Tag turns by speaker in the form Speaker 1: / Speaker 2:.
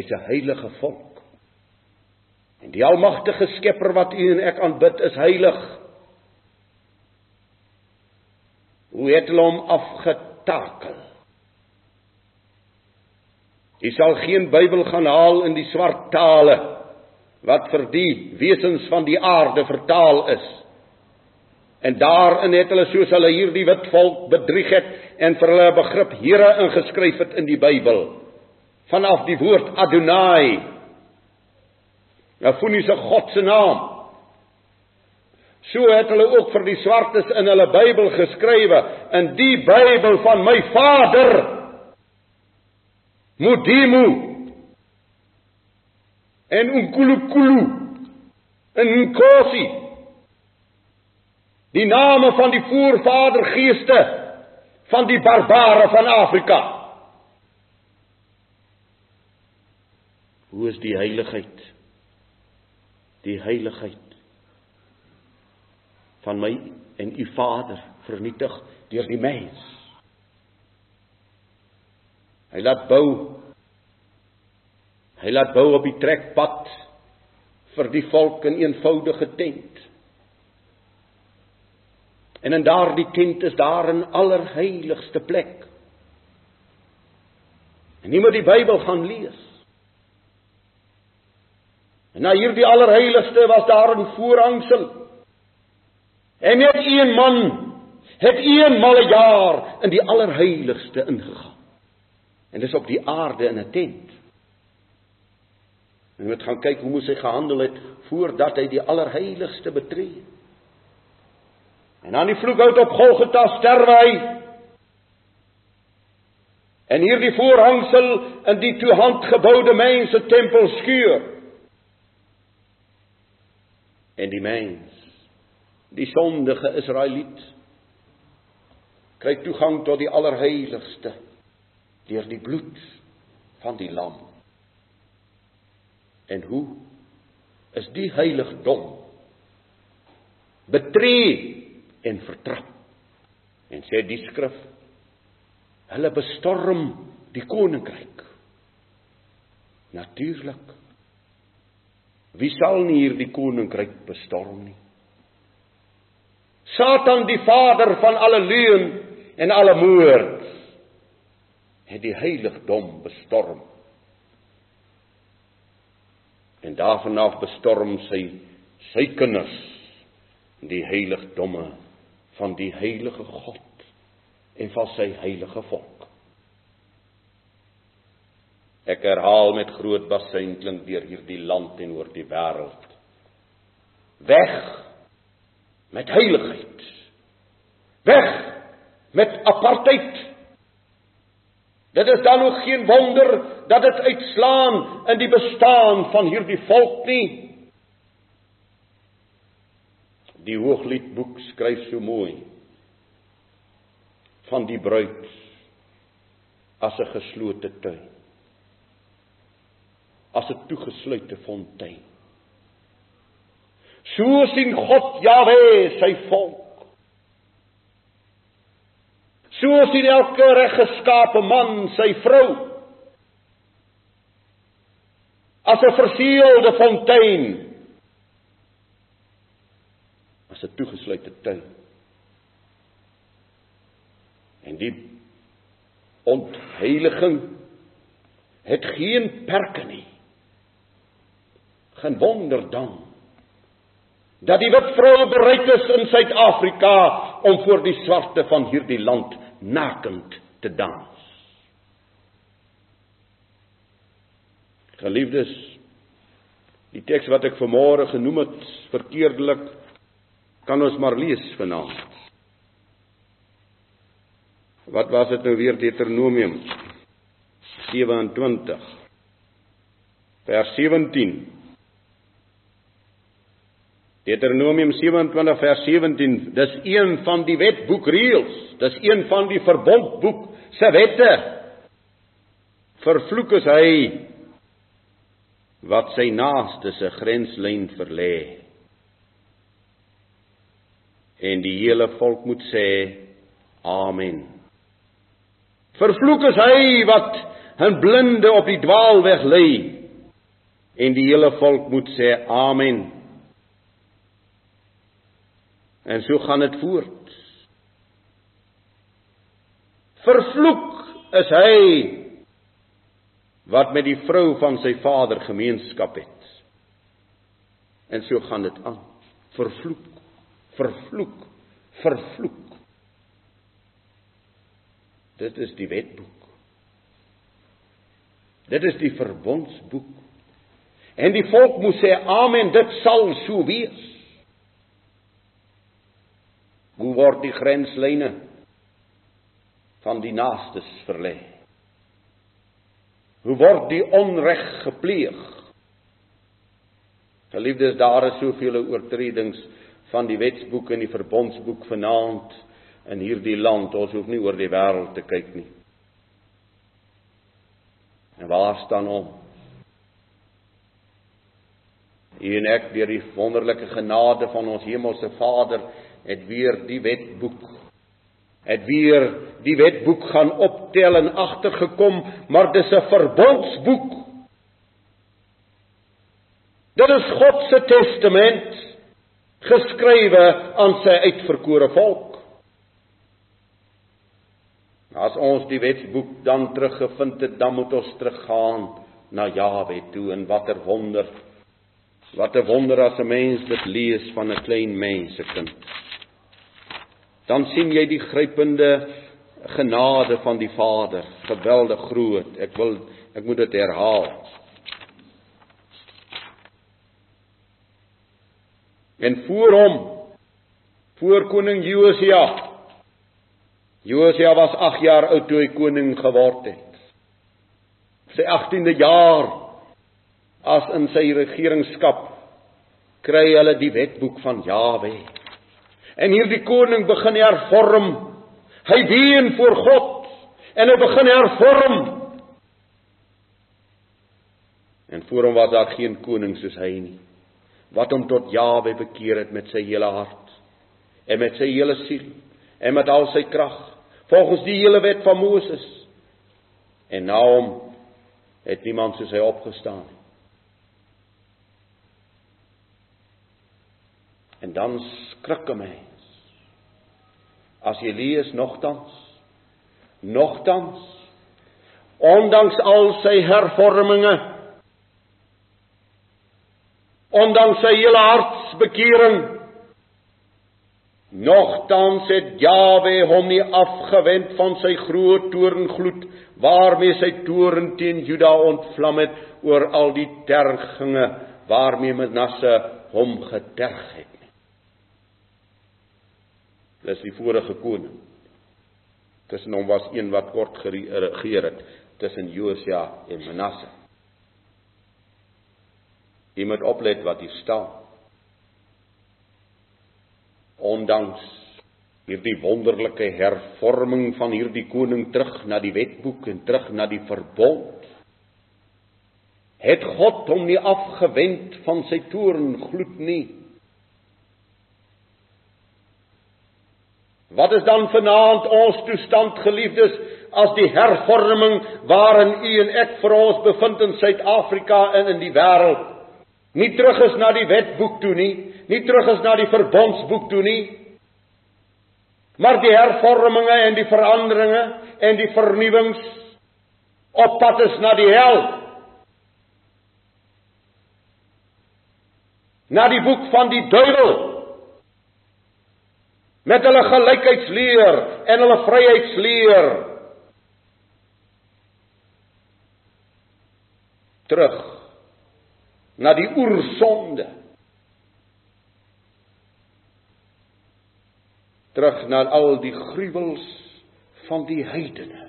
Speaker 1: Jy's 'n heilige volk. En die almagtige Skepper wat u en ek aanbid is heilig. Hoe het hulle hom afgetakel? Jy sal geen Bybel gaan haal in die swart tale wat vir die wesens van die aarde vertaal is. En daarin het hulle soos hulle hierdie wit volk bedrieg het en vir hulle begrip Here ingeskryf het in die Bybel. Vanaf die woord Adonai. Afuni se God se naam. So het hulle ook vir die swartes in hulle Bybel geskrywe in die Bybel van my Vader. Mudimu en Unkulukulu en Nkosi die name van die voorvadergeeste van die barbare van Afrika. Hoe is die heiligheid? Die heiligheid van my en u Vader vernietig deur die mens. Hy laat bou Hy laat bou op die trekpad vir die volk in eenvoudige tent. En in daardie tent is daar 'n allerheiligste plek. En nie moet die Bybel gaan lees. En na hierdie allerheiligste was daar 'n voorhangsel. En net een man het eenmal 'n jaar in die allerheiligste ingegaan. En dis op die aarde in 'n tent. En moet gaan kyk hoe moes hy gehandel het voordat hy die allerheiligste betree. En aan die vloekhout op Golgotha sterwe hy. En hierdie voorhangsel in die toe handgeboude mense tempel skeur. En die mens, die sondige Israeliet, kry toegang tot die allerheiligste deur die bloed van die lam. En hoe is die heiligdom betree en vertrap. En sê die skrif hulle bestorm die koninkryk. Natuurlik. Wie sal nie hierdie koninkryk bestorm nie? Satan die vader van alle leuen en alle moord het die heiligdom bestorm. En daarvan af bestorm sy sy kinders die heiligdomme van die heilige God en van sy heilige volk. Ek herhaal met groot bassein klink deur hierdie land en oor die wêreld. Weg met heiligheid. Weg met apartheid. Dit is dan ook geen wonder dat dit uitslaan in die bestaan van hierdie volk nie. Die Hoogliedboek skryf so mooi van die bruid as 'n geslote tuin. As 'n toegesluite fontein. So sien God Jahwe sy volk. So sien elke reggeskape man sy vrou. As 'n verseelde fontein. As 'n toegesluite tuin. En die ontheiliging het geen perke nie. Geen wonder dan dat die wit vroue bereid is in Suid-Afrika om voor die swarte van hierdie land nakend te dans. Geliefdes, die teks wat ek vanmôre genoem het verkeerdelik kan ons maar lees vanaand. Wat was dit nou weer Deuteronomium 27 vers 17 Deuteronomium 27 vers 17 dis een van die wetboekreëls dis een van die verbondboek se wette. Vervloek is hy wat sy naaste se grenslyn verlê. En die hele volk moet sê amen. Vervloek is hy wat 'n blinde op die dwaalweg lei. En die hele volk moet sê amen. En so gaan dit voort. Vervloek is hy wat met die vrou van sy vader gemeenskap het. En so gaan dit aan. Vervloek, vervloek, vervloek. Dit is die wetboek. Dit is die verbondsboek. En die volk moet sê amen, dit sal so wees. Hoe word die grenslyne van die naastes verlê? Hoe word die onreg gepleeg? Geliefdes, daar is soveel oortredings van die wetsboek en die verbondsboek vanaand in hierdie land. Ons hoef nie oor die wêreld te kyk nie. En waar staan ons? U en ek deur die wonderlike genade van ons hemelse Vader het weer die wetboek het weer die wetboek gaan optel en agtergekom, maar dis 'n verbondsboek. Dit is God se testament geskrywe aan sy uitverkore volk. As ons die wetboek dan teruggevind het, dan moet ons teruggaan na Jawe toe en watter wonder. Wat 'n wonder as 'n mens dit lees van 'n klein mensekind dan sien jy die grypende genade van die Vader, geweldig groot. Ek wil ek moet dit herhaal. En voor hom voor koning Josia. Josia was 8 jaar oud toe hy koning geword het. Sy 18de jaar as in sy regeringskap kry hulle die wetboek van Jahwe. En hierdie koning begin hervorm. Hy ween voor God en hy begin hervorm. En voor hom was daar geen koning soos hy nie. Wat hom tot Jawe bekeer het met sy hele hart en met sy hele siel en met al sy krag, volgens die hele wet van Moses. En na hom het niemand soos hy opgestaan nie. En dan skrik 'n mens. As jy lees nogtans nogtans ondanks al sy hervorminge ondanks sy hele hartsbekering nogtans het Jawe hom nie afgewend van sy groot toorngloed waarmee sy toorn teen Juda ontvlam het oor al die terginge waarmee Manasse hom geterg het Dis die vorige koning. Tussen hom was een wat kort geregeer het tussen Josia en Manasse. Jy moet oplet wat hier staan. Ondanks hierdie wonderlike hervorming van hierdie koning terug na die wetboek en terug na die verbond het God hom nie afgewend van sy toorn gloed nie Wat is dan vanaand ons toestand geliefdes as die hervorming waarin u en ek vir ons bevind in Suid-Afrika en in die wêreld nie terug is na die wetboek toe nie, nie terug is na die verbondsboek toe nie, maar die hervorminge en die veranderinge en die vernuwings op pad is na die hel. Na die boek van die duiwel met hulle gelykheidsleer en hulle vryheidsleer. Terug na die oersonde. Terug na al die gruwels van die heidene